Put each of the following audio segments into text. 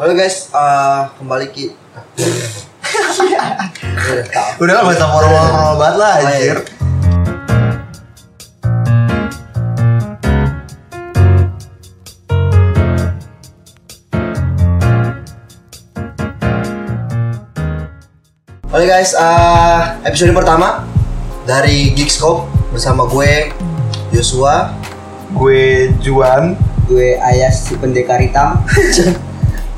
Halo guys, eh, kembali ki. Udah lah bahasa formal-formal banget lah Oh, iya. anjir. Oke guys, eh, episode pertama dari Geekscope bersama gue Joshua. Gue Juan. gue Ayas si pendekar hitam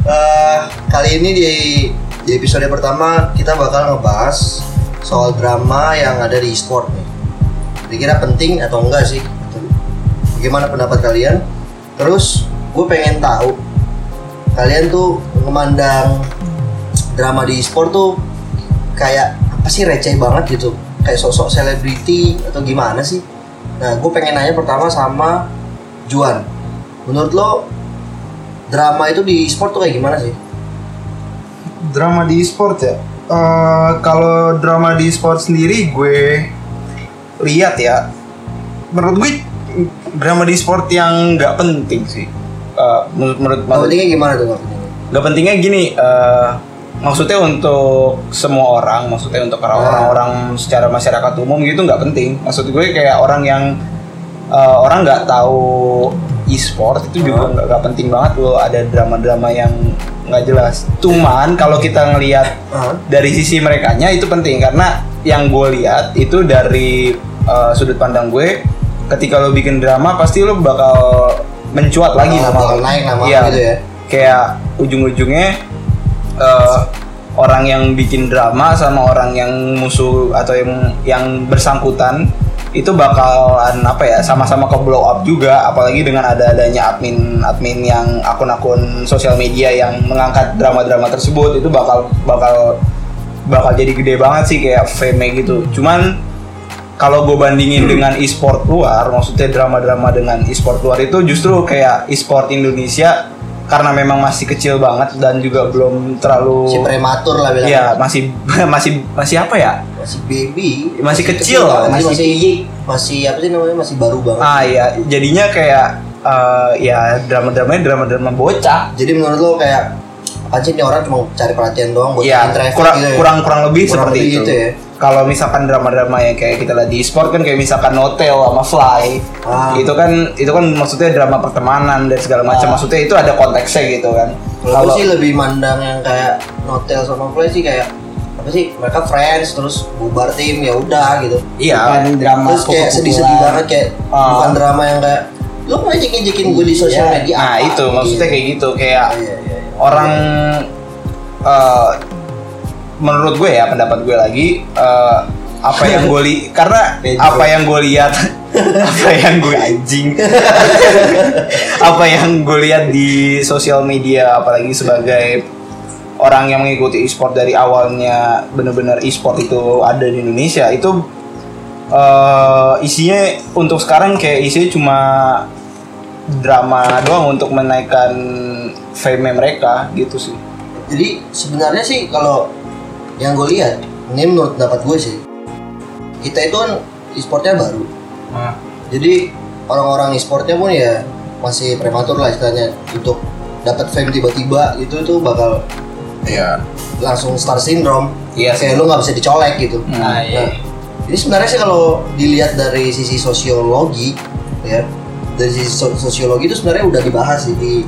Eh, kali ini di di episode pertama kita bakal ngebahas soal drama yang ada di e-sport nih. Kira-kira penting atau enggak sih? Bagaimana pendapat kalian? Terus gue pengen tahu kalian tuh memandang drama di e-sport tuh kayak apa sih receh banget gitu? Kayak sosok selebriti atau gimana sih? Nah, gue pengen nanya pertama sama Juan. Menurut lo drama itu di e-sport tuh kayak gimana sih? Drama di e-sport ya. Eh, kalau drama di e-sport sendiri gue lihat ya. Menurut gue drama di e-sport yang nggak penting sih. Eh, menurut menurut Nah, pentingnya gimana tuh? Bang? nggak pentingnya gini. eh, maksudnya untuk semua orang, maksudnya untuk orang-orang secara masyarakat umum gitu nggak penting. Maksud gue kayak orang yang eh, orang nggak tahu e-sport itu juga nggak nggak penting banget loh ada drama-drama yang nggak jelas. Cuman kalau kita ngelihat Ah, dari sisi mereka itu penting karena yang gue lihat itu dari uh, sudut pandang gue ketika lo bikin drama pasti lo bakal mencuat lagi nama bakal lo. naik nama Iya. gitu ya. kayak ujung-ujungnya uh, orang yang bikin drama sama orang yang musuh atau yang yang bersangkutan itu bakalan apa ya sama-sama ke blow up juga apalagi dengan ada adanya admin admin yang akun-akun sosial media yang mengangkat drama-drama tersebut itu bakal bakal bakal jadi gede banget sih kayak fame gitu. Cuman kalau gue bandingin dengan e-sport luar maksudnya drama-drama dengan e-sport luar itu justru kayak e-sport Indonesia karena memang masih kecil banget dan juga belum terlalu si prematur lah bilang. ya masih masih masih apa ya Masih baby. Masih kecil lah, banget, masih masih masih apa sih namanya? Masih baru banget. ah ya jadinya kayak eh, ya drama-dramanya drama-drama bocah Jadi menurut lo kayak apa sih ini orang cuma cari perhatian doang buat ya kurang gitu ya? kurang kurang lebih Kurang seperti lebih itu, gitu ya. Kalau misalkan drama-drama yang kayak kita lihat di e-sport kan kayak misalkan Hotel sama Fly Ah. itu kan itu kan maksudnya drama pertemanan dan segala macam Ah. maksudnya itu ada konteksnya gitu kan Kalau sih lebih mandang yang kayak Notel sama Fly sih kayak apa sih mereka friends terus bubar tim ya udah gitu. iya bukan drama Terus kayak sedih-sedih banget kayak Ah. bukan drama yang kayak lu ngejek-ngejekin gue di sosial Iya. media. nah apa?" itu maksudnya Gitu. kayak gitu kayak Iya, iya, iya. orang eh, menurut gue ya pendapat gue lagi eh, apa yang gue li karena apa yang gue lihat apa yang gue anjing. apa yang gue lihat di sosial media apalagi sebagai orang yang mengikuti e-sport dari awalnya bener-bener e-sport itu ada di Indonesia itu eh, isinya untuk sekarang kayak isinya cuma drama doang untuk menaikkan fame mereka gitu sih. Jadi sebenarnya sih kalau yang gue lihat, ini menurut pendapat gue sih, kita itu kan e-sportnya baru. Jadi orang-orang e-sportnya pun ya masih prematur lah istilahnya untuk dapat fame tiba-tiba itu tuh bakal Iya. langsung star syndrome. Iya sih. Kayak lu nggak bisa dicolek gitu. Nah, iya. Nah, ini sebenarnya sih kalau dilihat dari sisi sosiologi, ya dari sisi so- sosiologi itu sebenarnya udah dibahas sih di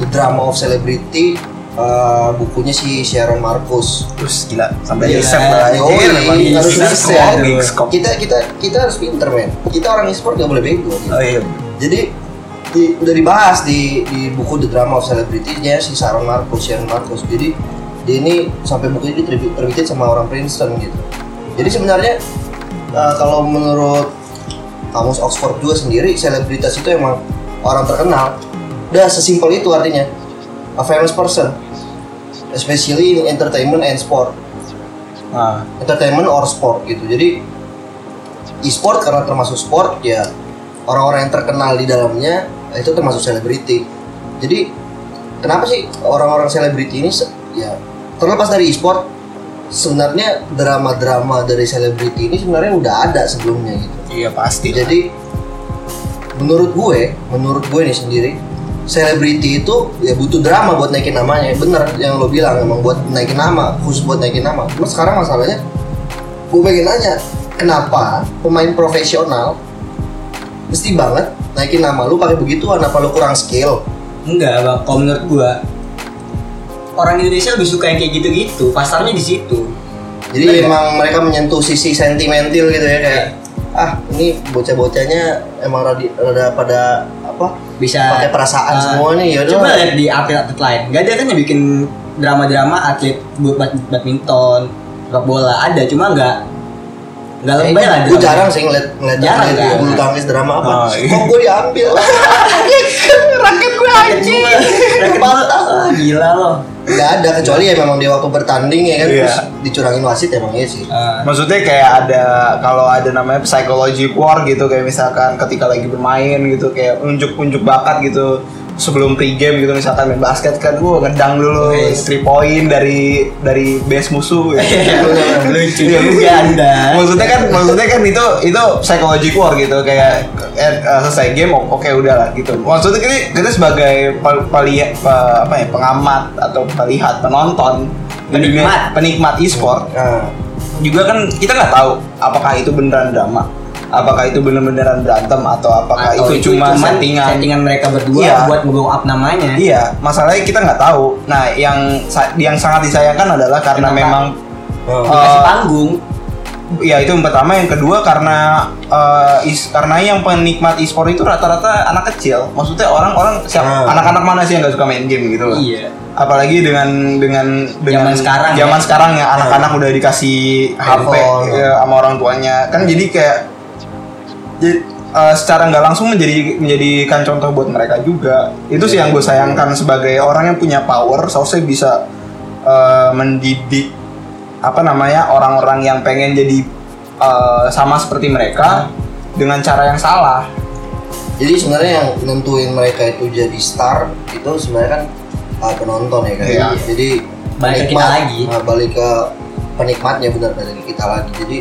The Drama of Celebrity eh, bukunya si Sharon Marcus. Terus gila sampai Gila. riset lah memang harus riset. Kita kita kita harus pinter men. Kita orang e-sport nggak boleh bego. gitu. Oh iya. Jadi di- udah dibahas di di buku The Drama of Celebrity-nya si Sharon Marcus, Sharon Marcus. Jadi dia ini sampai buku ini terbit- terbitin sama orang Princeton gitu. Jadi sebenarnya eh, kalau menurut kamus Oxford juga sendiri selebritas itu emang orang terkenal. Udah sesimpel itu artinya. A famous person. Especially in entertainment and sport Nah, entertainment or sport gitu. Jadi e-sport karena termasuk sport ya orang-orang yang terkenal di dalamnya itu termasuk selebriti. Jadi kenapa sih orang-orang selebriti ini ya terlepas dari e-sport sebenarnya drama-drama dari selebriti ini sebenarnya udah ada sebelumnya gitu. iya pasti. Jadi menurut gue, menurut gue nih sendiri selebriti itu ya butuh drama buat naikin namanya bener yang lo bilang emang buat naikin nama khusus buat naikin nama cuma sekarang masalahnya gue pengen nanya kenapa pemain profesional mesti banget naikin nama lu pakai begituan apa lu kurang skill Enggak, Bang. Kalau menurut gua orang Indonesia lebih suka yang kayak gitu-gitu. Pasarnya di situ. jadi Iya. emang mereka menyentuh sisi sentimental gitu ya kayak ah ini bocah-bocahnya emang rada, rada pada apa Bisa pakai perasaan Ah, semua nih ya Coba lihat di atlet-atlet lain. Gak ada kan yang bikin drama-drama atlet buat bad- badminton, sepak bola ada, cuma nggak nggak lebay lah. gue jarang sih ngeliat ngeliat Jarang, kan? bulu tangkis drama apa Oh, iya. kok gue diambil raket gue anjing Raket ah, gila loh. nggak ada kecuali ya memang dia waktu bertanding ya kan Iya. terus dicurangin wasit emang iya sih Ah, Maksudnya kayak ada kalau ada namanya psychology war gitu kayak misalkan ketika lagi bermain gitu kayak unjuk-unjuk bakat gitu sebelum pre-game gitu misalkan main basket kan gua ngedang dulu Wes. three point dari dari base musuh ya. lucu Iya, juga anda. maksudnya kan maksudnya kan itu itu psychology war gitu kayak eh, eh, selesai game oke udah lah gitu maksudnya kita, kita sebagai pel- peli- pe- apa ya pengamat atau pelihat penonton Penikmat. penikmat e-sport nah, juga kan kita nggak tahu apakah itu beneran drama apakah itu bener-beneran berantem atau apakah Atau itu, cuma cuman settingan settingan mereka berdua Iya. buat nge up namanya. iya masalahnya kita nggak tahu nah yang yang sangat disayangkan adalah karena Kenapa? memang oh. Dikasih Eh, panggung. ya itu yang pertama yang kedua karena eh, is, karena yang penikmat e-sport itu rata-rata anak kecil maksudnya orang-orang siapa Ah. anak-anak mana sih yang nggak suka main game gitu loh Iya. apalagi dengan dengan dengan Zaman sekarang zaman ya. sekarang ya anak-anak udah dikasih HP ya, sama orang tuanya kan jadi kayak jadi eh, secara nggak langsung menjadi menjadikan contoh buat mereka juga. Itu sih yang gue sayangkan sebagai orang yang punya power seharusnya bisa eh, mendidik apa namanya orang-orang yang pengen jadi eh, sama seperti mereka dengan cara yang salah. Jadi sebenarnya yang nentuin mereka itu jadi star itu sebenarnya kan uh, penonton ya kan? Iya. jadi Balik ke kita lagi. nah, balik ke penikmatnya benar balik ke kita lagi. Jadi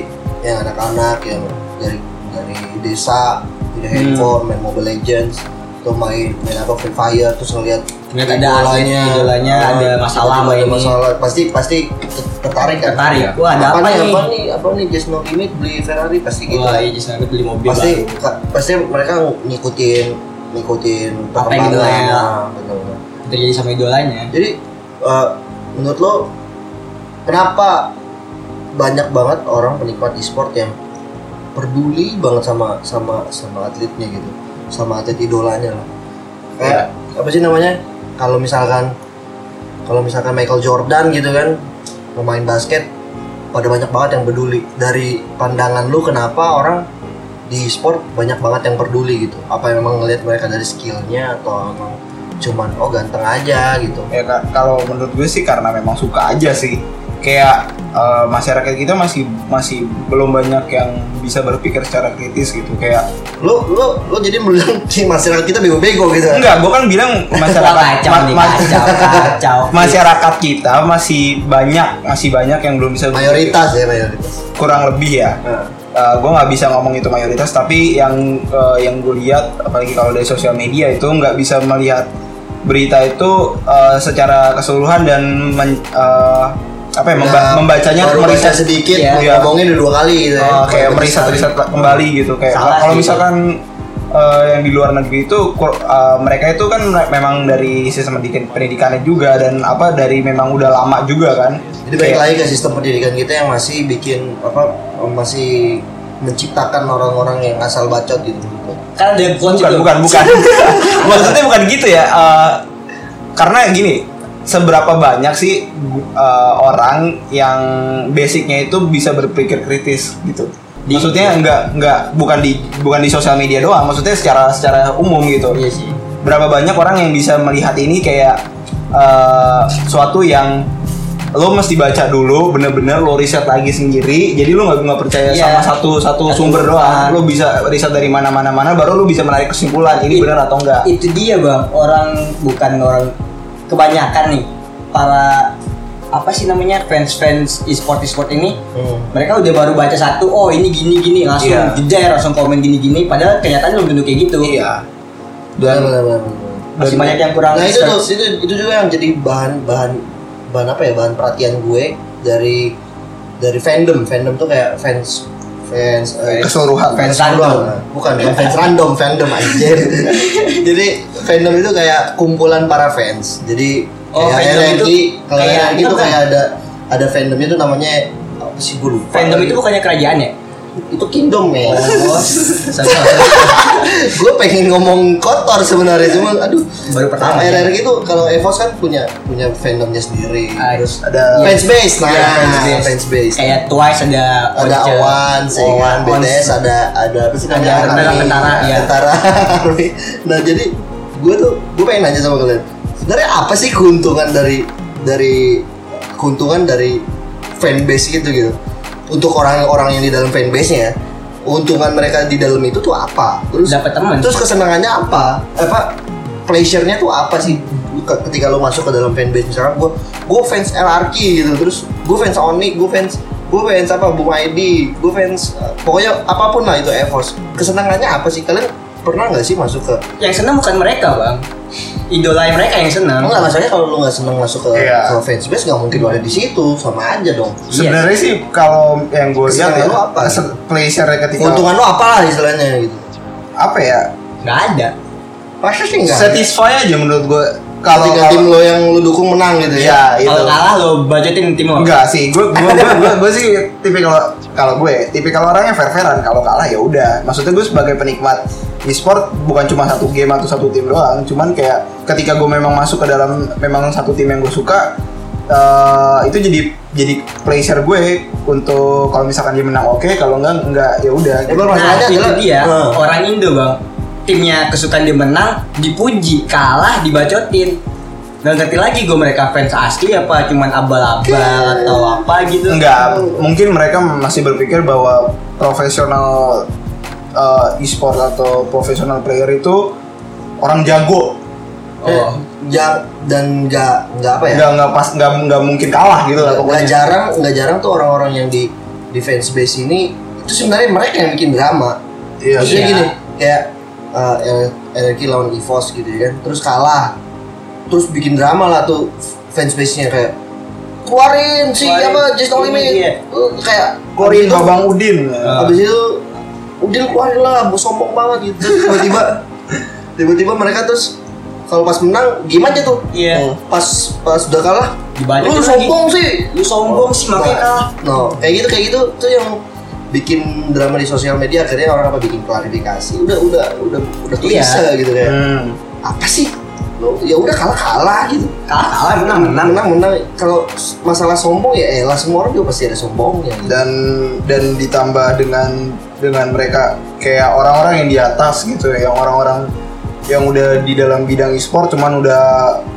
yang anak-anak yang dari dari desa punya Hmm. handphone main Mobile Legends atau main main apa Free Fire terus ngeliat Ngeliat ada atlet idolanya, ah, ada masalah ada ini. masalah pasti pasti ter- tertarik kan Tertarik. Wah, ada apa nih nih? apa nih apa nih just no limit beli Ferrari pasti gitu Wah, iya beli mobil pasti baru. pasti mereka ngikutin ngikutin Apa yang idolanya. nah. Terjadi sama idolanya. jadi eh, menurut lo kenapa banyak banget orang penikmat e-sport yang peduli banget sama sama sama atletnya gitu. Sama atlet idolanya lah. Kayak apa sih namanya? kalau misalkan kalau misalkan Michael Jordan gitu kan pemain basket pada banyak banget yang peduli. Dari pandangan lu kenapa orang di sport banyak banget yang peduli gitu. Apa yang memang ngelihat mereka dari skillnya atau emang cuman oh ganteng aja gitu. Ya kalau menurut gue sih karena memang suka aja sih kayak eh, masyarakat kita masih masih belum banyak yang bisa berpikir secara kritis gitu kayak lu lu lu jadi bilang si masyarakat kita bego-bego gitu enggak gue kan bilang masyarakat kacau ma- nih, ma- kacau, kacau. masyarakat kita masih banyak masih banyak yang belum bisa berpikir. mayoritas ya mayoritas kurang lebih ya nah, gue nggak bisa ngomong itu mayoritas tapi yang eh, yang gue lihat apalagi kalau dari sosial media itu nggak bisa melihat berita itu eh, secara keseluruhan dan men- eh, apa ya memba- membacanya meriset sedikit Iya. ngomongnya udah dua kali gitu ya Oh, kayak meriset-riset sekali. kembali gitu kayak Salah kalau misalkan eh, yang di luar negeri itu eh, mereka itu kan me- memang dari sistem pendidikan pendidikannya juga dan apa dari memang udah lama juga kan Jadi balik lagi ke sistem pendidikan kita yang masih bikin apa masih menciptakan orang-orang yang asal bacot gitu. Kan ada coach bukan itu. bukan bukan maksudnya bukan gitu ya eh, karena gini seberapa banyak sih eh, orang yang basicnya itu bisa berpikir kritis gitu? Di- maksudnya nggak nggak bukan di bukan di sosial media doang maksudnya secara secara umum gitu. Iya sih. berapa banyak orang yang bisa melihat ini kayak eh, suatu yang lo mesti baca dulu bener-bener lo riset lagi sendiri jadi lo nggak nggak percaya Iya. sama satu satu sumber doang. Lo bisa riset dari mana mana mana baru lo bisa menarik kesimpulan ini benar atau enggak Itu dia bang, orang bukan orang kebanyakan nih para apa sih namanya fans-fans e-sport e-sport ini Hmm. mereka udah baru baca satu oh ini gini gini langsung Iya. jeder langsung komen gini gini padahal kenyataannya belum tentu kayak gitu iya dan benar, benar, benar. masih banyak yang kurang nah itu tuh itu itu juga yang jadi bahan bahan bahan apa ya bahan perhatian gue dari dari fandom fandom tuh kayak fans fans eh, Keseluruhan. Fans random. bukan bukan fans random fandom aja jadi fandom itu kayak kumpulan para fans. Jadi Oh, kayak itu kalau kayak itu apa? kayak ada ada fandomnya itu namanya apa sih gue lupa. Fandom itu bukannya kerajaan ya itu kingdom ya gue pengen ngomong kotor sebenarnya cuma aduh. Baru pertama, Nah, ya? RRQ itu kalau Evos kan punya punya fandomnya sendiri. Ah, terus ada fans base nah. Iya, fans base. fans base. Kayak Twice ada ada. Awan, ya Once. BTS ada ada apa sih Ada namanya tentara- tentara, tentara Army. nah jadi gue tuh gue pengen nanya sama kalian. Sebenarnya apa sih keuntungan dari dari keuntungan dari fanbase gitu gitu untuk orang-orang yang di dalam fanbase nya keuntungan mereka di dalam itu tuh apa? Terus Dapat teman. terus kesenangannya apa? Apa pleasure-nya tuh apa sih Ke- ketika lo masuk ke dalam fanbase? Misalkan gue gue fans LRQ gitu terus gue fans Onyx gue fans gue fans apa? Boom ID gue fans uh, pokoknya apa pun lah itu Evos kesenangannya apa sih? Kalian pernah nggak sih masuk ke yang senang bukan mereka bang idola mereka yang senang. Enggak masalahnya kalau lu nggak seneng masuk ke, Iya. ke fansbase nggak mungkin lu ada di situ. Sama aja dong. Sebenarnya sih. kalau yang gue lihat ya lu apa? pleasure ketika keuntungan lu apa lah istilahnya gitu. Apa ya? Nggak ada. Masa sih enggak satisfy aja menurut gue kalau tim lo yang lu dukung menang gitu ya? Ya kalau kalah lo budgetin tim lo enggak sih gue gue gue gue, gue sih tipikal kalau gue tipikal orangnya fair fairan kalau kalah ya udah. Maksudnya gue sebagai penikmat e-sport bukan cuma satu game atau satu tim doang cuman kayak ketika gue memang masuk ke dalam memang satu tim yang gue suka eh, itu jadi jadi pleasure gue untuk kalau misalkan dia menang oke kalau enggak enggak ya udah. Bang, nah masalahnya itu dia Nah. orang Indo bang. Timnya kesukaan dia menang dipuji kalah dibacotin. Nggak ngerti lagi gue mereka fans asli apa cuman abal-abal atau apa gitu. Enggak, mungkin mereka masih berpikir bahwa profesional uh, e-sport atau profesional player itu orang jago. Eh, Oh. ja- dan nggak nggak apa ya enggak pas enggak enggak mungkin kalah gitu lah nggak jarang nggak jarang tuh orang-orang yang di di fans base ini itu sebenarnya mereka yang bikin drama Iya. maksudnya Iya. gini kayak uh, LRQ lawan EVOS gitu ya kan terus kalah terus bikin drama lah tuh fans base nya kayak keluarin si Keluarin. apa Just No Limit Iya. Uh, kayak itu- Babang Udin. Abis itu Udin keluarin lah, bos sombong banget gitu. Tiba-tiba tiba-tiba mereka terus kalau pas menang gimana aja tuh? Iya. Pas pas udah kalah, Dibacotin lu lagi. sombong sih. lu sombong sih makanya kalah No, kayak gitu kayak gitu tuh yang bikin drama di sosial media akhirnya orang apa bikin klarifikasi. Udah udah udah udah Iya. klise gitu kayak. Hmm. Apa sih? Lu ya udah kalah kalah gitu. kalah kalah menang menang Menang menang kalau masalah sombong ya elah semua orang juga pasti ada sombongnya. Gitu. Dan dan ditambah dengan dengan mereka kayak orang-orang yang di atas gitu ya, yang orang-orang yang udah di dalam bidang e-sport cuman udah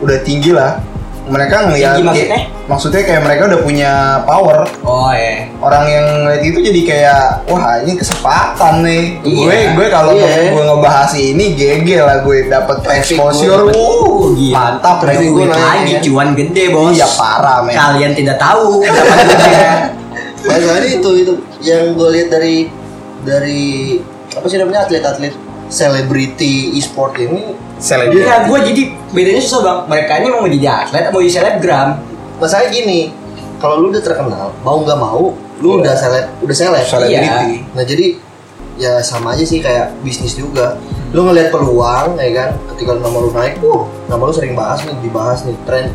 udah tinggi lah. Mereka ngeliat Tinggi maksudnya? maksudnya kayak mereka udah punya power oh ya orang yang ngeliat itu jadi kayak wah ini kesempatan nih Iya. gue gue kalau Iya. gue ngebahas ini GG lah gue dapet Traffic exposure gue dapet. uh, gila. mantap Traffic nih gue lagi ya. cuan gede bos iya parah men kalian tidak tahu. Masalahnya itu itu yang gue lihat dari dari apa sih namanya atlet-atlet selebriti e-sport ini selebriti. Iya, gue jadi bedanya susah bang. Mereka ini mau jadi atlet, mau jadi selebgram. masalahnya gini kalau lu udah terkenal mau nggak mau lu Iya. udah seleb udah seleb. Selebriti. Nah jadi ya sama aja sih kayak bisnis juga. Lu ngelihat peluang ya kan ketika nama lu naik uh nama lu sering bahas nih dibahas nih tren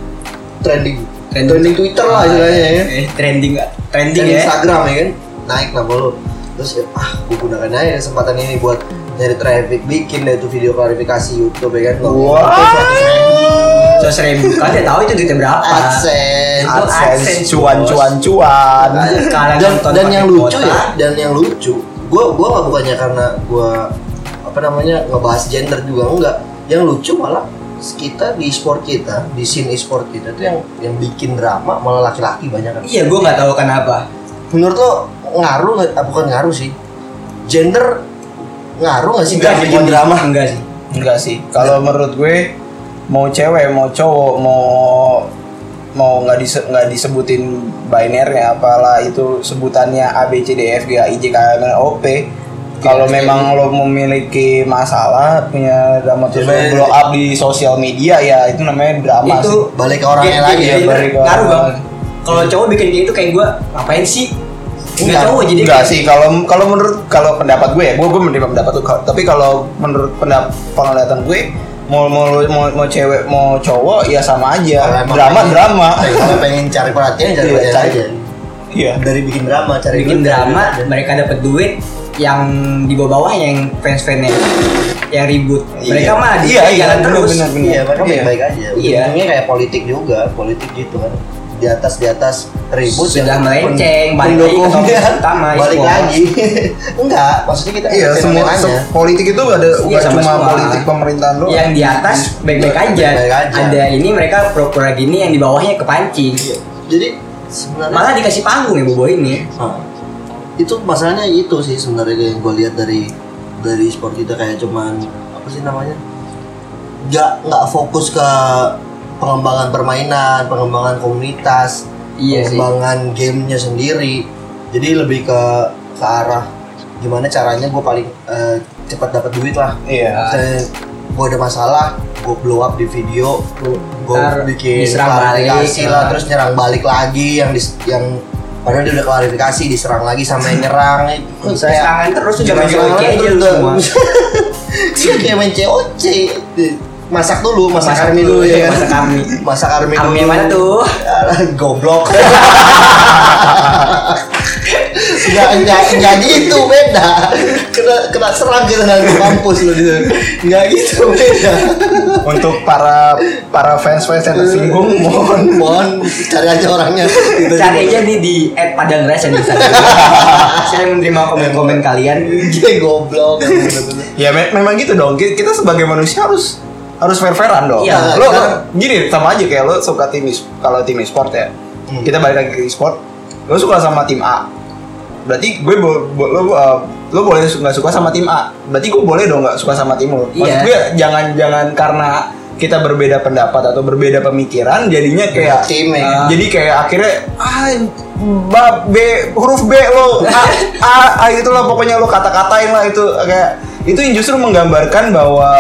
trending trending, Twitter. Lah istilahnya ya. Kan Eh, trending, trending trending ya. Instagram ya kan. Naik nama lu. Terus ya, ah gue gunakan aja kesempatan ini buat nyari traffic bikin deh tuh video klarifikasi YouTube ya kan? Wah. So seribu kan dia tahu itu duitnya berapa. AdSense. Itu AdSense. cuan cuan cuan. Sekarang dan dan yang lucu ya dan yang lucu gue gue nggak bukannya karena gue apa namanya ngebahas gender juga enggak. Yang lucu malah kita di sport kita di scene e-sport kita tuh yang yang bikin drama malah laki-laki banyak. Kan Iya, gue nggak tahu kenapa. menurut lo ngaruh nggak? Ah, bukan ngaruh sih. Gender ngaruh nggak sih? Enggak bikin sih, bikin drama. Enggak sih. enggak sih. Kalau menurut gue mau cewek mau cowok mau mau nggak dise, nggak disebutin binary apalah itu sebutannya A B C D E F G H I J K L M N O P. Kalau memang lo memiliki masalah punya drama terus lo Jadi- blow up di sosial media ya itu namanya drama itu sih. Balik ke orangnya lagi. ya, balik ke ngaruh bang. orang. kalau cowok bikin kayak itu kayak gue ngapain sih Enggak. Cowok jadi Enggak sih kalau kalau menurut kalau pendapat gue ya gue gue menerima pendapat tuh tapi kalau menurut pendapat penglihatan gue mau mau mau, mau cewek mau cowok ya sama aja drama pengen- drama Kalau pengen cari perhatian cari Iya, perhatian cari. aja. iya Dari bikin drama, cari bikin drama mereka dapat duit yang di bawah yang fans fansnya yang ribut mereka Iya. mah di Iya, iya, jalan bener, terus bener, bener. Iya, mereka Iya. baik-baik aja. Iya. Ujungnya kayak politik juga, politik gitu kan. Di atas di atas ribut Sudah melenceng, balik lagi ke utama, balik e-sport. lagi. Enggak, maksudnya kita iya semua se- politik itu ada Iya, cuma semua. politik pemerintahan doang yang di atas baik-baik aja. Baik-baik aja. ada ini mereka pura-pura gini yang di bawahnya kepancing Iya. Jadi sebenarnya malah dikasih panggung ya bobo ini itu masalahnya itu sih sebenarnya yang gue lihat dari dari sport kita kayak cuman apa sih namanya nggak nggak fokus ke pengembangan permainan pengembangan komunitas Iya sih. pengembangan gamenya sendiri. Jadi lebih ke ke arah gimana caranya gue paling eh, cepat dapat duit lah. Iya. Gue ada masalah gue blow up di video gue bikin klarifikasi lah terus nyerang balik lagi yang dis- yang padahal dia udah klarifikasi diserang lagi sama yang nyerang. Itu serangan terus udah main COC aja lu semua. Kayak main COC masak dulu masak, Masak army dulu, dulu ya kan? masak army. masak army Army dulu. yang mana tuh? Goblok. Enggak, enggak, enggak gitu, beda. Kena, kena serang kita nanti kampus loh gitu. Enggak gitu, beda. Untuk para para fans fans yang tersinggung mohon. Mohon cari aja orangnya. Gitu cari aja nih di at padang rasa di sana saya menerima komen-komen kalian. Dia goblok. Bener-bener. ya me- memang gitu dong. Ki- kita sebagai manusia harus harus fair fairan dong Iya, lo, lo gini sama aja kayak lo suka tim kalau tim e-sport ya Hmm. kita balik lagi ke e-sport lo suka sama tim A berarti gue bo- bo- lo uh, lo boleh nggak suka sama tim A berarti gue boleh dong nggak suka sama tim lo maksud Iya. gue jangan jangan karena kita berbeda pendapat atau berbeda pemikiran jadinya kayak Tim ya. uh, jadi kayak akhirnya ah ba, B huruf B lo A A, A itu lah pokoknya lo kata-katain lah itu kayak itu yang justru menggambarkan bahwa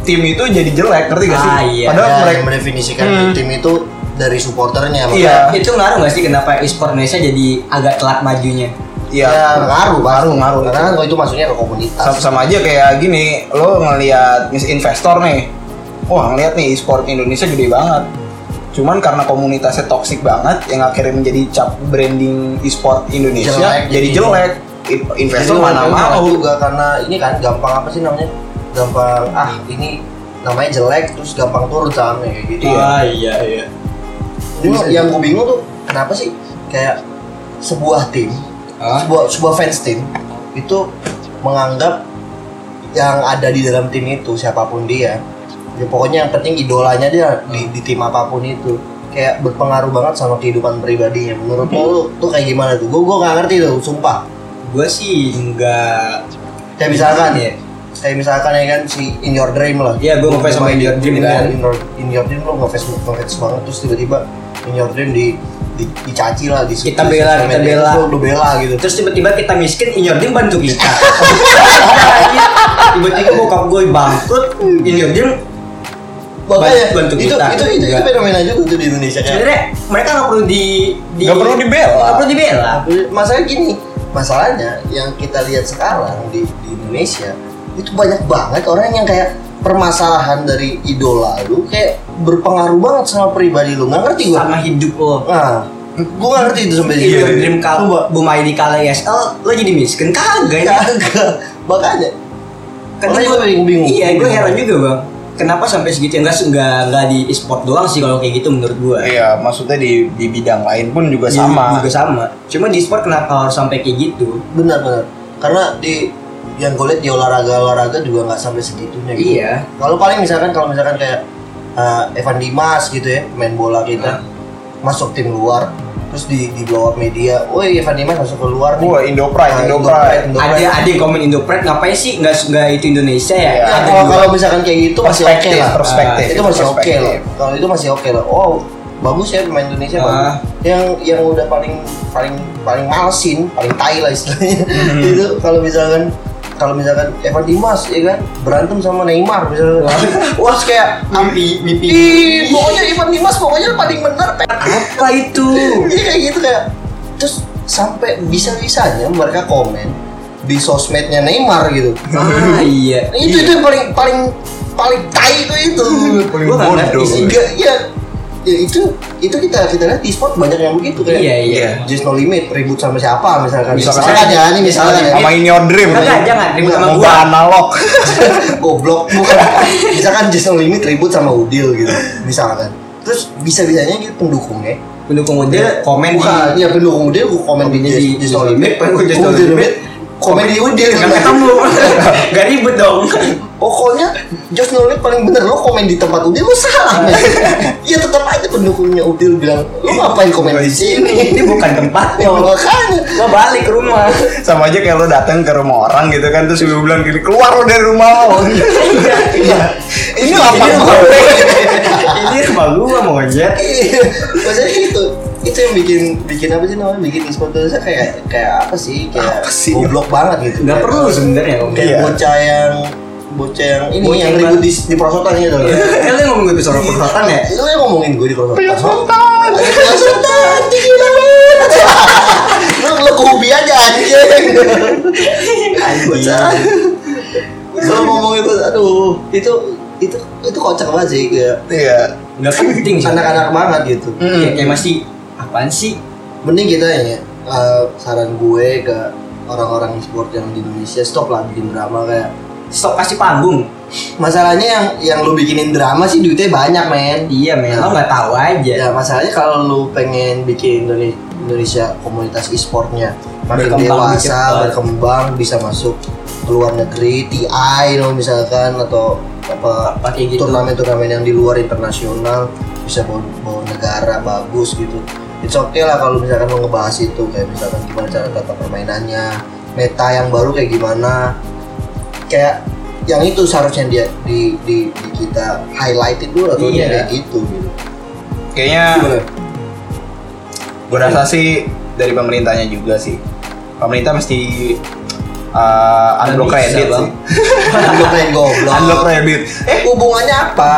tim itu jadi jelek ngerti gak sih? Ah, iya. Padahal Ya, mereka mendefinisikan Hmm. tim itu dari supporternya Iya. itu ngaruh gak sih kenapa e-sport Indonesia jadi agak telat majunya Iya, Ya, ngaruh, ngaruh, ngaruh. Karena kan itu masuknya ke komunitas. sama, sama aja kayak gini, lo ngelihat mis investor nih, wah ngelihat nih e-sport Indonesia gede banget. Cuman karena komunitasnya toksik banget, yang akhirnya menjadi cap branding e-sport Indonesia Jelek, jadi jadi- jelek. Investor Jadi mana mau? juga karena ini kan gampang apa sih namanya? Gampang ah ini namanya jelek terus gampang turun sahamnya kayak gitu. Iya. iya iya Jadi yang gue bingung tuh kenapa sih kayak sebuah tim, Hah? sebuah sebuah fans tim itu menganggap yang ada di dalam tim itu siapa pun dia, ya pokoknya yang penting idolanya dia di, di tim apa pun itu kayak berpengaruh banget sama kehidupan pribadinya. Menurut lo tuh kayak gimana tuh? Gue gue nggak ngerti tuh, sumpah. gue sih enggak Kayak misalkan ya kayak misalkan ya kan si In Your Dream lah Iya, gua ngefans sama In Your Dream kan. in, your, in Your Dream lo ngefans ngefans banget terus tiba-tiba In Your Dream di, di dicaci lah di Kita bela, kita bela. lo bela gitu terus tiba-tiba kita miskin in your dream bantu kita tiba-tiba bokap gue bangkrut in your dream makanya bantu itu, kita. itu itu itu Juga. fenomena juga tuh di Indonesia kayak sebenarnya mereka nggak perlu di, di Nggak perlu dibela. nggak perlu dibela masalah gini masalahnya yang kita lihat sekarang di, di Indonesia itu banyak banget orang yang kayak permasalahan dari idola lu kayak berpengaruh banget sama pribadi lu. Nggak ngerti gua. Sama hidup lo nah gua nggak ngerti itu sampai your dream kalau Bumai di kala ESL lo jadi miskin? Kagak ya. Kagak. Makanya. Kan Makanya gua- gua bingung-bingung. iya gue heran juga bang. Kenapa sampai segitu? Enggak enggak enggak di e-sport doang sih kalau kayak gitu menurut gue Iya, maksudnya di di bidang lain pun juga Di- sama. juga sama. Cuma di e-sport kenapa harus sampai kayak gitu? Benar benar. Karena di yang gue lihat di olahraga olahraga juga nggak sampai segitunya gitu. iya kalau paling misalkan kalau misalkan kayak uh, Evan Dimas gitu ya main bola kita masuk tim luar terus di di blow up media, woi Evan Dimas masuk ke luar nih. Wah, Indo Pride, Nah, Indo Indo Pride. Pride, Indo ada Pride. ada yang komen Indopret ngapain sih nggak nggak itu Indonesia ya. Ya, ada kalau juga. kalau misalkan kayak gitu masih oke Perspektif, lah. perspektif. itu masih oke Perspektif. lah. Kalau itu masih oke lah. Oh, bagus ya pemain Indonesia Ah. bagus. Yang yang udah paling paling paling malesin, paling tai lah istilahnya. Hmm. itu kalau misalkan kalau misalkan Evan Dimas ya kan berantem sama Neymar misalnya wah kayak mimpi mimpi Ih, pokoknya Ivan Dimas pokoknya paling bener Pe." apa itu Iya kayak gitu kayak terus sampai bisa-bisanya mereka komen di sosmednya Neymar gitu. ah iya itu itu yang paling paling paling tai itu itu. Paling bodoh. Iya, iya. Ya, itu itu kita kita lihat di sport banyak yang begitu kayak iya iya. Just no limit ribut sama siapa misalkan. Misalkan misalkan ya ini misalkan Sama in your dream. Enggak, jangan ribut sama gua. analog. goblok bukan. Misalkan Just no limit ribut sama Udil gitu misalkan. Terus bisa bisanya gitu pendukungnya. Pendukung model komen Bukan, ya pendukung Udil gua komen di Just, no limit pendukung Just No Udil. Limit. Komen di Udil nggak ketemu. Nggak ribet dong. Pokoknya Just No Limit paling bener lo komen di tempat Udil lo salah. Men. ya tetap aja pendukungnya Udil bilang lo ngapain komen di sini? Ini bukan tempatnya. Ya, makanya. Lo balik ke rumah. Sama aja kayak lo datang ke rumah orang gitu kan terus ibu bilang gini keluar lo dari rumah lo. iya ini apa ini rumah gue? Ini rumah gua mau Iya, maksudnya itu itu yang bikin bikin apa sih namanya bikin e-sport Indonesia kayak kayak apa sih kayak Apa sih? goblok banget gitu nggak Kayak- perlu sebenarnya kayak Iya. bocah yang bocah yang ini Bocah yang yang ribut di, di perosotan gitu loh. kan lo ngomong gue soal perosotan ya Lu yang ngomongin gue di perosotan. Perosotan. Ada perosotan, gila banget. Lu lu ke hobi aja anjing. Bocah. Kalau ngomong itu aduh, itu itu itu kocak banget sih kayak Iya. nggak penting sih anak-anak banget gitu. kayak kayak masih apaan sih? Mending kita ya eh, saran gue ke orang-orang e-sport yang di Indonesia stop lah bikin drama kayak stop kasih panggung. Masalahnya yang yang lu bikinin drama sih duitnya banyak men. Iya men. Lo nggak tahu aja. Ya masalahnya kalau lu pengen bikin Indone- Indonesia komunitas e-sportnya makin Berkembang dewasa berkembang bisa masuk ke luar negeri TI lo misalkan atau apa gitu. turnamen-turnamen yang di luar internasional bisa bawa, bawa negara bagus gitu it's okay lah kalau misalkan lo ngebahas itu kayak misalkan gimana cara tata permainannya meta yang baru kayak gimana kayak yang itu seharusnya dia di, di, di kita highlight itu atau Iya. kayak gitu gitu Kayaknya gue rasa sih dari pemerintahnya juga sih. Pemerintah mesti uh, unblock bisa, kredit Bang. sih. Unblock main goblok. Unblock kredit. Eh hubungannya apa?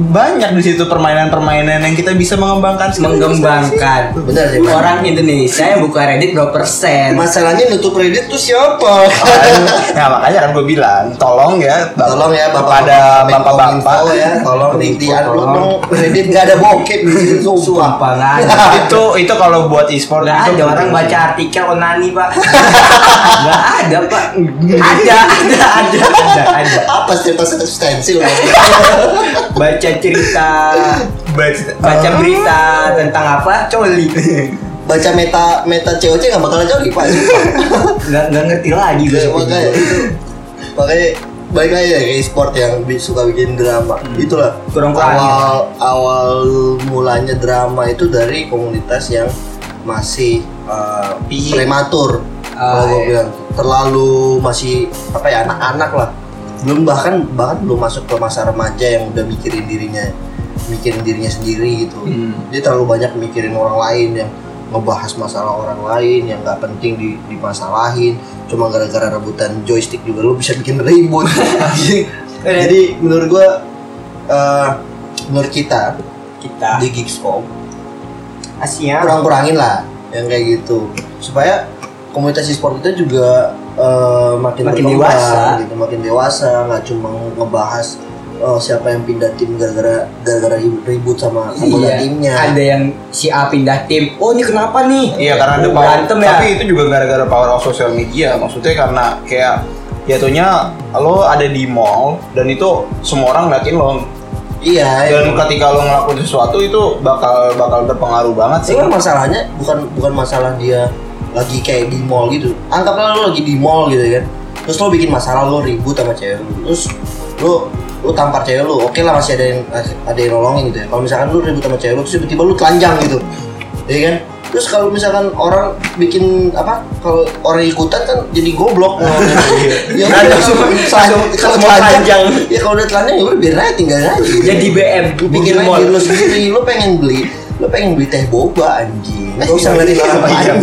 Banyak di situ permainan-permainan yang kita bisa mengembangkan mengembangkan. Benar sih, Bang. orang Indonesia yang buka Reddit berapa persen? Masalahnya nutup kredit tuh siapa? nah makanya kan gue bilang tolong ya bap- Tolong ya bapak kepada bapak-bapak ya, tolong di dong kredit gak ada bokep di situ sumpah. nggak ada itu itu kalau buat e-sport nggak ada orang baca sih. artikel onani pak. Nggak ada pak. Ada ada ada. Ada ada. Apa cerita stensil? baca cerita Baca, baca berita tentang apa? Coli. Baca meta meta COC gak bakalan jauh pak. nggak nggak ngerti lagi gue Ya, seperti makanya itu. makanya balik lagi ya ke e-sport yang suka bikin drama. Itulah. Kurang awal awal mulanya drama itu dari komunitas yang masih uh, prematur. Kalau Ah, gue iya. bilang. Terlalu masih apa ya anak-anak lah belum bahkan bahkan belum masuk ke masa remaja yang udah mikirin dirinya mikirin dirinya sendiri gitu. Hmm. dia terlalu banyak mikirin orang lain yang ngebahas masalah orang lain yang nggak penting di dimasalahin. Cuma gara-gara rebutan joystick juga lu bisa bikin ribut. Jadi menurut gua eh, menurut kita kita. di Geekscope Asia kurang-kurangin lah yang kayak gitu. Supaya komunitas e-sport kita juga eh, makin, Makin dewasa. gitu makin dewasa nggak cuma ngebahas oh, siapa yang pindah tim gara-gara gara-gara ribut, sama anggota Iya, timnya ada yang si A pindah tim. Oh ini kenapa nih? Iya karena ada power, berantem ya. tapi itu juga gara-gara power of social media. Maksudnya karena kayak jatuhnya lo ada di mall dan itu semua orang ngeliatin lo iya dan emang. ketika lo ngelakuin sesuatu itu bakal bakal berpengaruh banget sih. Cuman masalahnya bukan bukan masalah dia lagi kayak di mall gitu. Anggaplah lo lagi di mall gitu kan. Terus lo bikin masalah lo ribut sama cewek lo. Terus lo lo tampar cewek lo. Oke lah masih ada yang ada yang nolongin gitu ya. Kalau misalkan lo ribut sama cewek lo terus tiba-tiba lo telanjang gitu. Iya kan? Terus kalau misalkan orang bikin apa? Kalau orang ikutan kan jadi goblok. ya udah Langsung- kalau telanjang, ya kalau udah telanjang ya udah biarin aja tinggal aja Jadi BM bikin diri lu sendiri lu pengen beli lo pengen beli teh boba anjing nggak usah Iya, ngeliatin iya, orang iya, panjang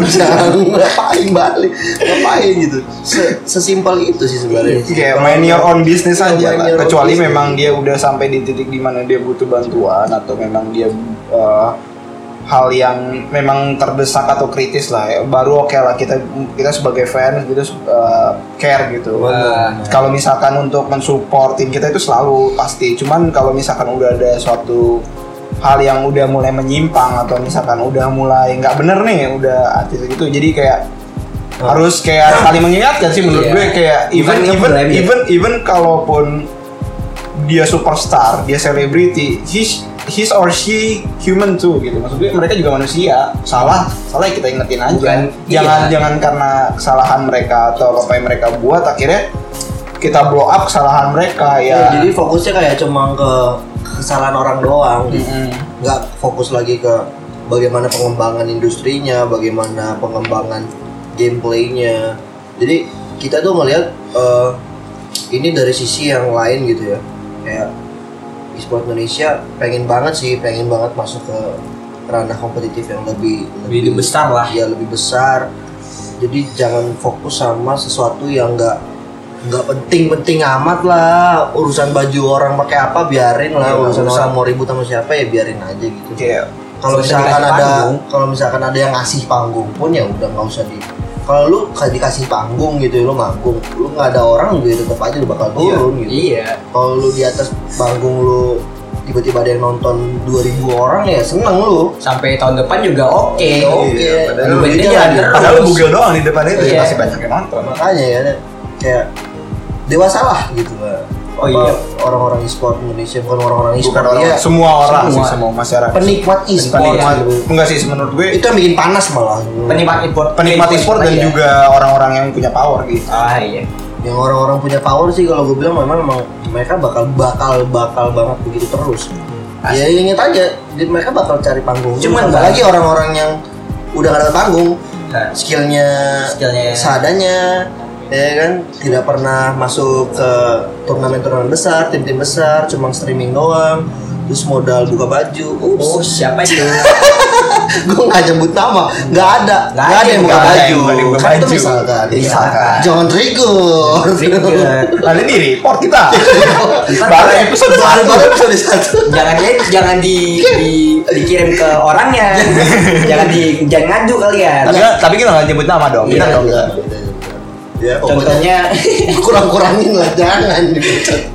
ngapain? Balik? Ngapain gitu? Se- sesimpel itu sih sebenarnya. Kayak main your own business Iya, aja lah. kecuali memang dia udah sampai di titik di mana dia butuh bantuan atau memang dia eh, hal yang memang terdesak atau kritis lah ya. baru oke lah kita kita sebagai fans gitu eh, care gitu. Benar. kalau misalkan untuk mensupport tim kita itu selalu pasti. Cuman kalau misalkan udah ada suatu hal yang udah mulai menyimpang atau misalkan udah mulai nggak bener nih udah artis gitu jadi kayak Oh. harus kayak saling mengingatkan sih menurut Iya. gue kayak even Bukan even ngeblame ya. even even kalaupun dia superstar dia selebriti he's he's or she human too gitu maksud gue mereka juga manusia salah salah kita ingetin aja Bukan, jangan iya. jangan karena kesalahan mereka atau apa yang mereka buat akhirnya kita blow up kesalahan mereka Ya, ya, jadi fokusnya kayak cuma ke kesalahan orang doang gitu. Mm-mm. nggak fokus lagi ke bagaimana pengembangan industrinya, bagaimana pengembangan gameplaynya. Jadi kita tuh ngelihat eh, ini dari sisi yang lain gitu ya, kayak e-sport Indonesia pengen banget sih, pengen banget masuk ke ranah kompetitif yang lebih Lebih besar lah. ya lebih besar. Jadi jangan fokus sama sesuatu yang nggak nggak penting-penting amat lah. Urusan baju orang pakai apa biarin lah. Iya, urusan orang mau ribut sama siapa ya biarin aja gitu. Kayak kalau misalkan ada kalau misalkan ada yang ngasih panggung pun ya udah nggak usah di kalau lu dikasih panggung gitu lu manggung lu nggak ada orang juga tetap aja lu bakal turun gitu. Iya. kalau lu di atas panggung lu tiba-tiba ada yang nonton 2000 orang ya seneng lu. Sampai tahun depan juga oke. Oke, Iya, padahal Lu lu bandnya jalan jalan terus. padahal lu bugil doang di depan itu Iya. masih banyak yang nonton. Makanya ya kayak dewasa lah gitu. Lah Oh Apa, iya. orang-orang e-sport Indonesia bukan orang-orang bukan e-sport orang ya semua orang Semua. sih semua masyarakat. Penikmat e-sport. Penikmat. Enggak sih menurut gue itu yang bikin panas malah. Penikmat e-sport. penikmat e-sport dan iya. juga orang-orang yang punya power gitu. Ah iya. yang orang-orang punya power sih kalau gue bilang memang memang mereka bakal bakal bakal banget begitu terus. Ya inget aja mereka bakal cari panggung. Cuman, Bang. lagi orang-orang yang udah gak ada panggung. Nah, skillnya Skillnya. seadanya ya kan? Tidak pernah masuk ke turnamen-turnamen besar tim-tim besar cuma streaming doang. Terus modal buka baju. Ups. Oh siapa itu? gue nggak nyebut nama. Nggak ada. Nggak nggak ada yang buka nggak baju. Kan itu misalkan. Misalkan. jangan trigger. Trigger. Kali ini report kita. Baru episode baru baru episode satu. Jangan jangan di, di dikirim ke orangnya. jangan di jangan ngadu kalian. tapi tapi kita nggak nyebut nama dong. Kita Iya, dong. Enggak, ya pokoknya Contohnya. kurang-kurangin lah jangan.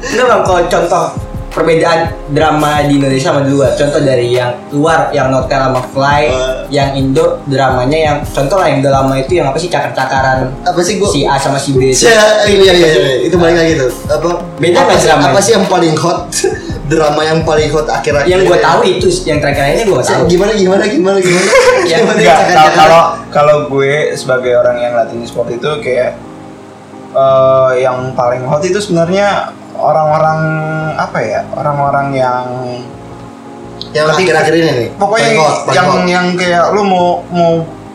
Enggak bang, kalau contoh perbedaan drama di Indonesia sama di luar. Contoh dari yang luar, yang Notel sama Fly Eh. Yang Indo dramanya yang Contoh lah yang drama itu yang apa sih cakar-cakaran apa sih gua Si A sama si B itu. Cia- iya iya iya itu balik lagi tuh. Apa Beda apa sih, drama? apa sih yang paling hot? Drama yang paling hot akhir-akhir Yang gue tahu itu, yang terakhir ini gue tahu. gimana gimana gimana gimana? Gimana cakar-cakaran? kalau kalau kalau gue sebagai orang yang latih sport itu kayak eh, yang paling hot itu sebenarnya orang-orang apa ya orang-orang yang yang akhir-akhir ini nih pokoknya paling hot, paling yang hot. yang kayak lu mau mau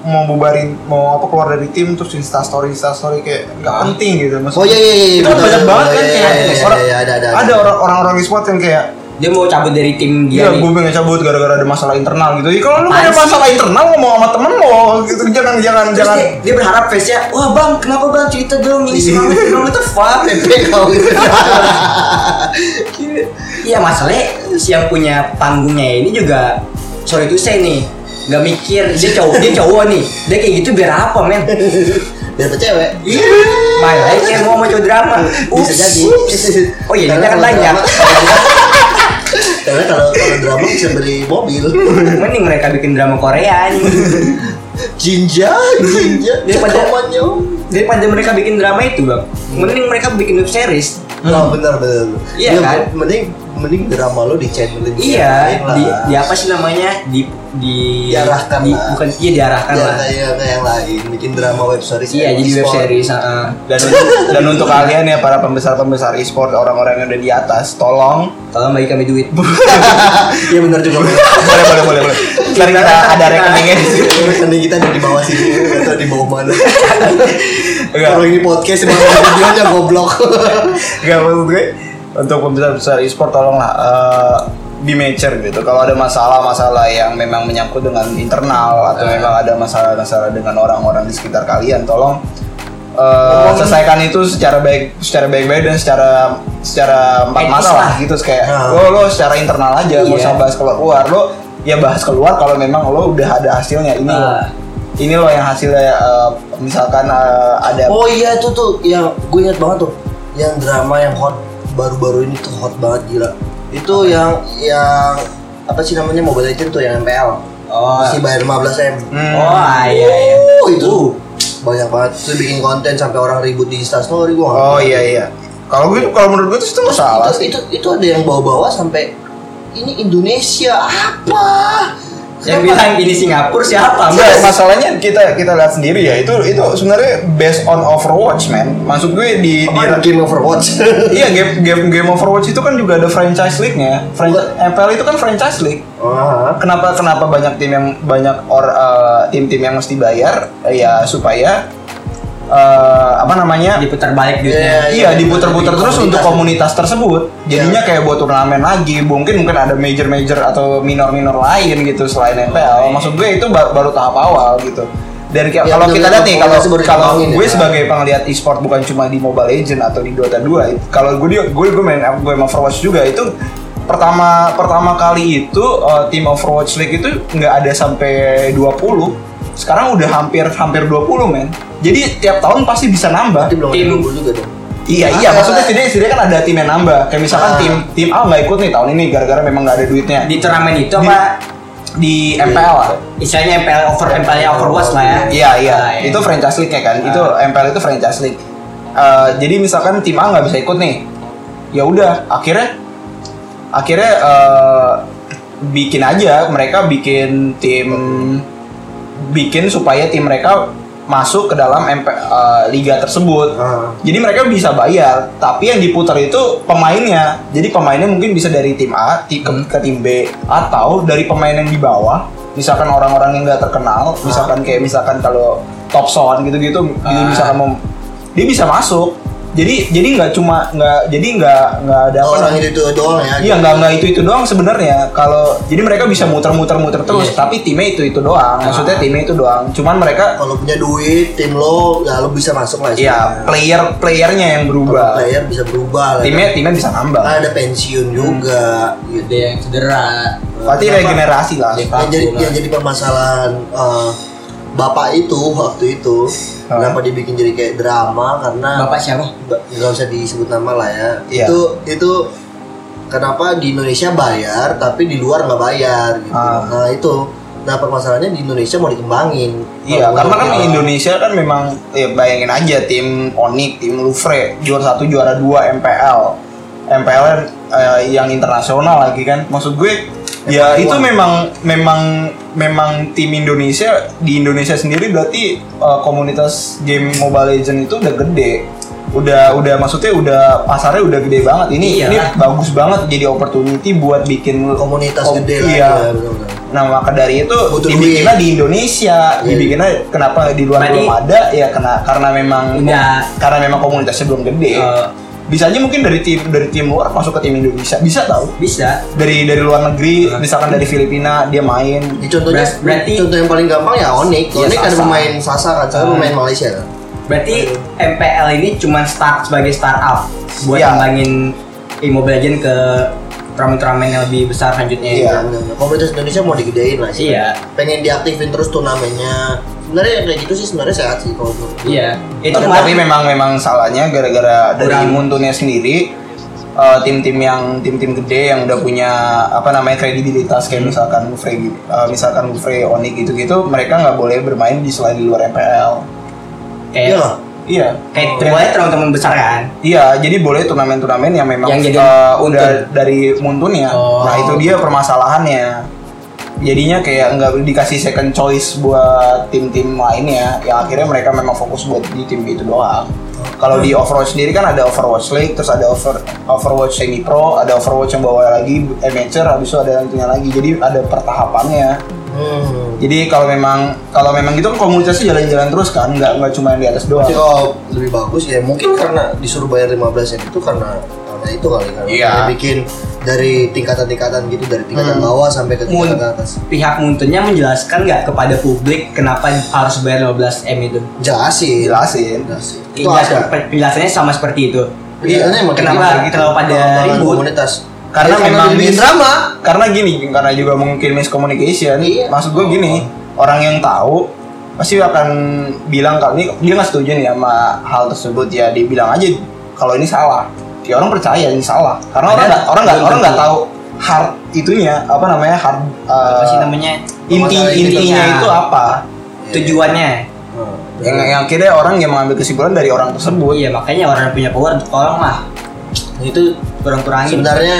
mau bubarin mau apa keluar dari tim terus insta story insta story kayak nggak Ah. penting gitu maksudnya oh iya iya iya itu kan betul, banyak betul, banget kan iya, kayak iya, iya, orang- iya, ada ada ada orang orang-orang e-sport yang kayak Dia mau cabut dari tim dia Iya, nih. gue pengen cabut gara-gara ada masalah internal gitu. Ya, kalau lu ada sih? masalah internal ngomong sama temen lo, gitu. Jangan jangan Terus jangan. dia, dia berharap face-nya, wah bang, kenapa bang? Cerita dong. Ini semangat bang itu fuck. Pepe kau gitu. Iya masalahnya si yang punya panggungnya ini juga sorry to say nih nggak mikir. Dia cowok dia cowok nih. Dia kayak gitu biar apa men? Biar cewek. Iya. Main aja kayak mau sama cowok drama. Bisa Ups. jadi oh iya kita kan banyak karena kalau kalau drama bisa beli mobil. Mending mereka bikin drama Korea nih jinja jinja Daripada- daripada mereka bikin drama itu bang. Mending mereka bikin web series. Oh benar benar. Ya, Iya kan? Mending mending drama lo di channelin iya yang lain di, di apa sih namanya di di Diarahkan di- lah. bukan iya diarahkan Ya, lah kayak kayak yang lain bikin drama web series. iya jadi web series heeh. Dan dan untuk kalian ya para pembesar-pembesar e-sport orang-orang yang udah di atas, tolong tolong bagi kami duit Iya benar juga. boleh boleh boleh boleh. Ntar kita ada rekeningnya. Rekening kita ada di bawah sini atau di bawah mana? Enggak, Kalau ini podcast emang videonya goblok. enggak maksud gue untuk pembesar-pembesar e-sport tolonglah eh, be mature gitu. Kalau ada masalah-masalah yang memang menyangkut dengan internal atau memang ada masalah-masalah dengan orang-orang di sekitar kalian, tolong uh, selesaikan itu secara baik, secara baik-baik dan secara secara empat Etis mata lah lah. gitu kayak Nah. lo lo secara internal aja, nggak Iya. usah bahas keluar. Lo ya bahas keluar kalau memang lo udah ada hasilnya ini. Ah. Ini lo yang hasilnya uh, misalkan uh, ada Oh iya itu tuh yang gue ingat banget tuh yang drama yang hot baru-baru ini tuh hot banget gila. Itu yang yang apa sih namanya Mobile Legends tuh yang MPL. Oh. Masih bayar 15 m. Hmm. Oh iya iya. Uh, itu banyak banget. Itu bikin konten sampai orang ribut di Instastory gua. Oh iya iya. Kalau gue kalau menurut gue itu nggak salah itu, sih. itu itu ada yang bawa-bawa sampai ini Indonesia apa? Yang bilang ini Singapura siapa? Enggak, Mas? masalahnya kita kita lihat sendiri ya itu itu sebenarnya based on Overwatch man. Maksud gue di di Apa game Overwatch? iya game game game Overwatch itu kan juga ada franchise league-nya. Franchise MPL itu kan franchise league. Ah, Kenapa kenapa banyak tim yang banyak or eh, tim-tim yang mesti bayar ya supaya eh, apa namanya Diputar balik duitnya. Iya, Iya diputer-puter di terus komunitas. untuk komunitas tersebut. Jadinya Iya. kayak buat turnamen lagi. Mungkin mungkin ada major-major atau minor-minor lain gitu selain MPL. Maksud gue itu ba- baru tahap awal gitu. Dan kayak Iya, kalau kita lihat nih kalau kalau gue ya. sebagai pengeliat e-sport bukan cuma di Mobile Legend atau di Dota 2. it- Kalau gue di- gue gue main gue main Overwatch juga itu pertama pertama kali itu uh, tim Overwatch League itu nggak ada sampai 20. Sekarang udah hampir hampir 20 men. Jadi tiap tahun pasti bisa nambah. Berarti belum ada Tim- juga dong. Iya iya maksudnya setidaknya setidaknya kan ada tim yang nambah. Kayak misalkan Ah. tim tim A nggak ikut nih tahun ini gara-gara memang nggak ada duitnya. Di turnamen itu Di- apa? Di MPL lah. Istilahnya MPL over MPL nya Overwatch lah ya. Iya iya. Ah, iya. Itu franchise league ya kan. Itu Ah. MPL itu franchise league. Eh, jadi misalkan tim A nggak bisa ikut nih. Ya udah akhirnya akhirnya eh, bikin aja mereka bikin tim bikin supaya tim mereka masuk ke dalam MP, eh, liga tersebut. Ah. Jadi mereka bisa bayar, tapi yang diputar itu pemainnya. Jadi pemainnya mungkin bisa dari tim A ke, ke tim B atau dari pemain yang di bawah. Misalkan orang-orang yang nggak terkenal, misalkan kayak misalkan kalau top son gitu-gitu, dia Ah. misalkan mau dia bisa masuk. Jadi jadi nggak cuma nggak jadi nggak nggak ada apa Orang namanya- itu itu doang ya. Iya nggak nggak itu itu doang sebenarnya. Kalau jadi mereka bisa muter-muter-muter terus, Iya. tapi timnya itu itu doang. Maksudnya Ah. timnya itu doang. Cuman mereka Kalau punya duit, tim lo, ya lo bisa masuk lah. ya istilahnya. player playernya yang berubah. player bisa berubah lah. Timnya timnya bisa nambah. Kan ada pensiun juga. Gitu. Ada yang cedera. Berarti regenerasi lah. Yang jadi yang jadi permasalahan eh, bapak itu waktu itu Hah? kenapa dibikin jadi kayak drama karena Bapak siapa? nggak usah disebut nama lah ya Iya. itu itu kenapa di Indonesia bayar tapi di luar nggak bayar gitu Ah. nah itu nah permasalahannya di Indonesia mau dikembangin Iya, karena kan mau- Indonesia kan memang ya bayangin aja tim Onyx, tim Louvre juara satu, juara dua MPL, MPL eh, yang internasional lagi kan. Maksud gue ya itu memang memang memang tim Indonesia di Indonesia sendiri berarti eh, komunitas game Mobile Legend itu udah gede. Udah udah maksudnya udah pasarnya udah gede banget. Ini Iya. ini bagus banget jadi opportunity buat bikin komunitas kom- gede lah Iya. ya, benar-benar. Nah maka dari itu Butuh dibikinlah duit. di Indonesia, Iya. dibikinnya kenapa di luar Berarti- belum ada ya kena karena memang Udah. karena memang komunitasnya belum gede. Eh. Bisa aja mungkin dari tim dari tim luar masuk ke tim Indonesia bisa tahu Bisa. dari dari luar negeri Eh. misalkan dari Filipina dia main Di contohnya Ber- berarti- contoh yang paling gampang ya Onyx. Iya, Onyx ada pemain Sasa kan, saya Hmm. pemain Malaysia kan. Berarti MPL ini cuma start sebagai startup buat Iya. ngembangin e-mobile legend ke turnamen-turnamen yang lebih besar selanjutnya. Iya. Benar-benar. Komunitas Indonesia mau digedein lah sih. Iya. Pengen diaktifin terus turnamennya. Sebenarnya yang kayak gitu sih sebenarnya sehat sih kalau menurut gue. Iya. Itu tapi, memang memang salahnya gara-gara dari Kurang. Muntunnya sendiri eh, tim-tim yang tim-tim gede yang udah punya apa namanya kredibilitas kayak misalkan Gufre gitu, eh, misalkan Gufre Onyx gitu-gitu mereka nggak boleh bermain di selain di luar MPL. kayak Iya. Iya. kayak boleh teman-teman besar kan. Iya, jadi boleh turnamen-turnamen yang memang Yang jadi eh, Muntun. udah dari Muntunnya. Oh. Nah itu dia permasalahannya. Jadinya kayak nggak dikasih second choice buat tim-tim lainnya. Yang akhirnya mereka memang fokus buat di tim itu doang. Kalau di Overwatch sendiri kan ada Overwatch League, terus ada over, Overwatch semi pro, ada Overwatch yang bawa lagi amateur, habis itu ada yang itunya lagi. Jadi ada pertahapannya. Hmm. Jadi kalau memang kalau memang gitu kan komunitasnya jalan-jalan terus kan, nggak nggak cuma yang di atas doang. Tapi kalau lebih bagus ya mungkin karena disuruh bayar 15 yen itu karena karena itu kali kan. Iya. Bikin dari tingkatan-tingkatan gitu dari tingkatan Hmm. bawah sampai ke Mun- tingkatan atas Pihak Muntunnya menjelaskan nggak kepada publik kenapa harus bayar 15 m itu? jelasin Jelasin. jelasin itu penjelasannya sama seperti itu. Iya, kayak kenapa gitu. kenapa pada ribut? komunitas Karena Ya, memang dibikin mis- drama Karena gini, karena juga mungkin miscommunication. Iya. Maksud gue gini, orang yang tahu pasti akan bilang kalau ini dia nggak setuju nih sama hal tersebut ya dibilang aja kalau ini salah. Ya orang percaya ini salah. Karena orang nggak orang nggak orang nggak tahu hard itunya apa namanya hard uh, Apa sih namanya? inti intinya itu apa? Tujuannya. Hmm. Yang yang akhirnya orang yang mengambil kesimpulan dari orang tersebut. iya, makanya orang yang punya power tolong lah itu kurang-kurangin. sebenarnya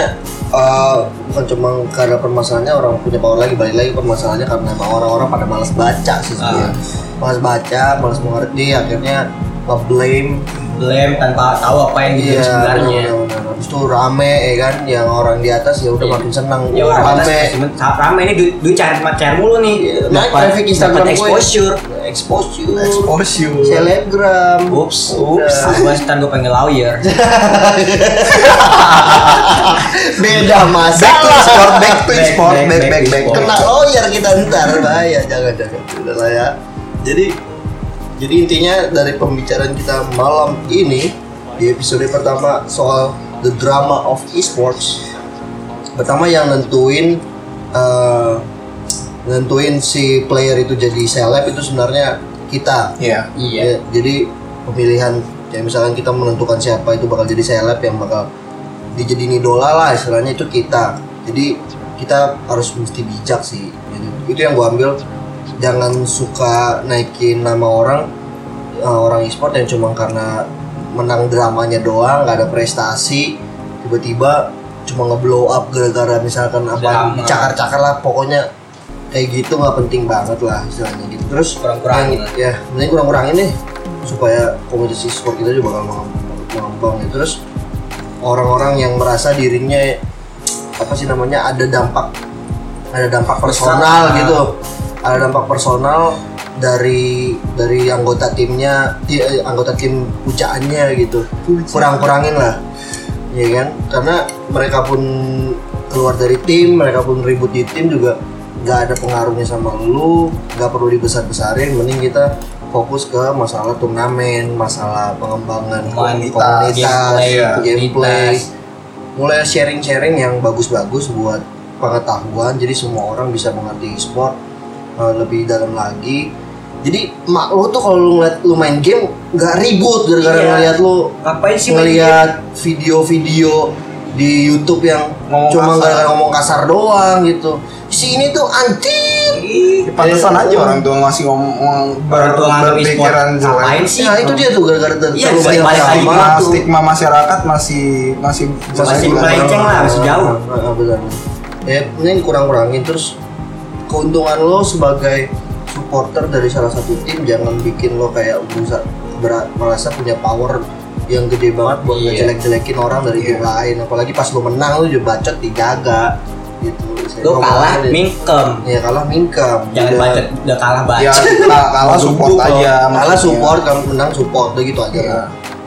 eh, bukan cuma karena permasalahannya orang punya power lagi balik lagi permasalahannya karena emang orang-orang pada malas baca sih sebenarnya malas baca malas mengerti akhirnya nge-blame Blame tanpa tahu apa yang iya gitu sebenarnya. habis itu rame ya kan yang orang di atas ya udah Iya. makin senang Ya orang rame atas rame ini duit duit cari cari mulu nih. Iya, naik Dapat- traffic Instagram dapat gue. exposure. exposure Exposure. selebgram Ups, ups. Gua ntar gue pengen lawyer. beda Back to masalah sport, back to sport, back, back, back kena lawyer kita ntar bahaya jangan jangan udah lah ya jadi jadi intinya dari pembicaraan kita malam ini di episode pertama soal the drama of esports pertama yang nentuin eh, nentuin si player itu jadi seleb itu sebenarnya kita Iya. Iya. Ya, jadi pemilihan ya misalkan kita menentukan siapa itu bakal jadi seleb yang bakal dijadiin idola lah istilahnya itu kita jadi kita harus mesti bijak sih Jadi, itu yang gua ambil jangan suka naikin nama orang eh, orang e-sport yang cuma karena menang dramanya doang nggak ada prestasi tiba-tiba cuma ngeblow up gara-gara misalkan apa Drama. dicakar-cakar lah pokoknya kayak gitu nggak penting banget lah istilahnya gitu terus Kurang-kurangin ya mending kurang-kurangin nih supaya komunitas e-sport kita juga bakal mengembang, ya. terus orang-orang yang merasa dirinya apa sih namanya ada dampak ada dampak personal Besar. gitu ada dampak personal dari dari anggota timnya ti- eh, anggota tim pujaannya gitu. Kurang-kurangin lah ya kan? Karena mereka pun keluar dari tim mereka pun ribut di tim juga nggak ada pengaruhnya sama lu nggak perlu dibesar-besarin. Mending kita fokus ke masalah turnamen masalah pengembangan Komunitas, gameplay, gameplay komunitas. mulai sharing-sharing yang bagus-bagus buat pengetahuan. Jadi semua orang bisa mengerti e-sport uh, lebih dalam lagi jadi mak lu tuh kalau lu ngeliat lu main game nggak ribut gara-gara Iya. ngeliat lu Ngapain sih ngeliat video-video di YouTube yang Ngomong cuma kasar. gara-gara ngomong kasar doang gitu si ini tuh anjing Ya, pantesan Eh, aja orang tua ngasih ngomong Orang tua berpikiran jelek. sih? nah itu dia tuh gara-gara ter- Iya, terlalu banyak Stigma, tuh. stigma masyarakat masih masih Masih melenceng lah, masih jauh. Benar. Ya, mending kurang-kurangin terus keuntungan lo sebagai supporter dari salah satu tim jangan bikin lo kayak berat, merasa punya power yang gede banget buat Iya. ngejelek-jelekin orang dari tim lain apalagi pas lo menang lo juga bacot dijaga gitu ngomong kalah aja. mingkem. ya kalah mingkem Jangan Udah- bacot udah kalah Ya bacot. kita kalah support Duduk aja. kalah support kamu menang support gitu aja Iya.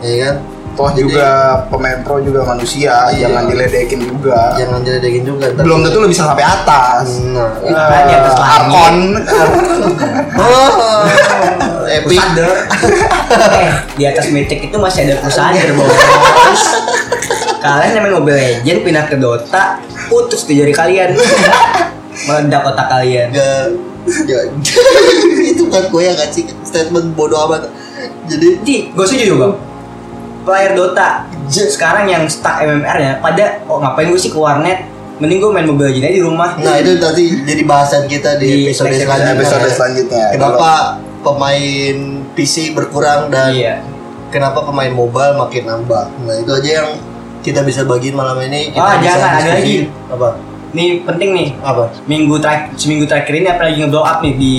ya kan Toh Jadi- juga pemain pro juga manusia, Iya. jangan diledekin juga. jangan diledekin juga Belum tentu lo bisa sampai atas. nah Itu kan di atas. Arkon. oh, epic eh, di atas Mythic itu masih ada Crusader, bos. Kalian yang main Mobile Legend pindah ke Dota, putus tuh jari kalian. Meledak otak kalian. Itu kan gue yang ngasih statement bodoh amat. Jadi Di, gue setuju bang. Player Dota sekarang yang stuck MMR ya, pada oh ngapain gue sih ke warnet? Mending gue main Mobile Legends aja di rumah. nah itu tadi jadi bahasan kita di, Di episode selanjutnya. episode selanjutnya. Kenapa pemain PC berkurang dan Iya. kenapa pemain mobile makin nambah? Nah itu aja yang kita bisa bagiin malam ini. Kita bisa jangan, ada lagi. Apa? Ini penting nih. Apa? Minggu terakhir, seminggu terakhir ini apa lagi nge-blow up nih di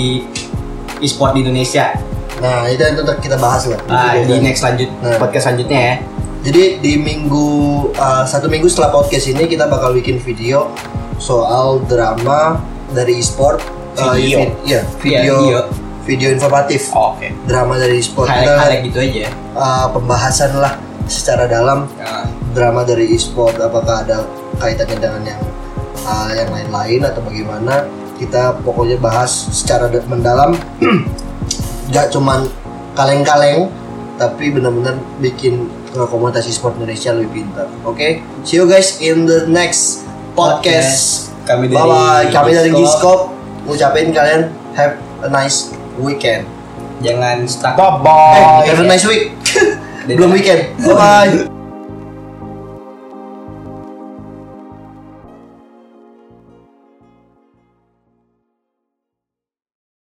e-sport di Indonesia. Nah itu yang tetap kita bahas lah. Ah, Itu di next lanjut Nah. podcast selanjutnya ya. Jadi di minggu uh, satu minggu setelah podcast ini kita bakal bikin video soal drama dari e-sport. Uh, Video. vi- Iya, Iya, video, video. video informatif. Oke. Drama dari e-sport. Gitu aja. uh, pembahasan lah secara dalam Nah, drama dari e-sport. Apakah ada kaitannya dengan yang uh, yang lain-lain atau bagaimana kita pokoknya bahas secara mendalam nggak cuman kaleng-kaleng tapi benar-benar bikin komunitas e-sport Indonesia lebih pintar. Oke? See you guys in the next podcast, Kami dari bye bye kami dari Gisco. Giscop ngucapin kalian have a nice weekend. Jangan stuck. Bye bye. eh have a nice week. Belum weekend. bye bye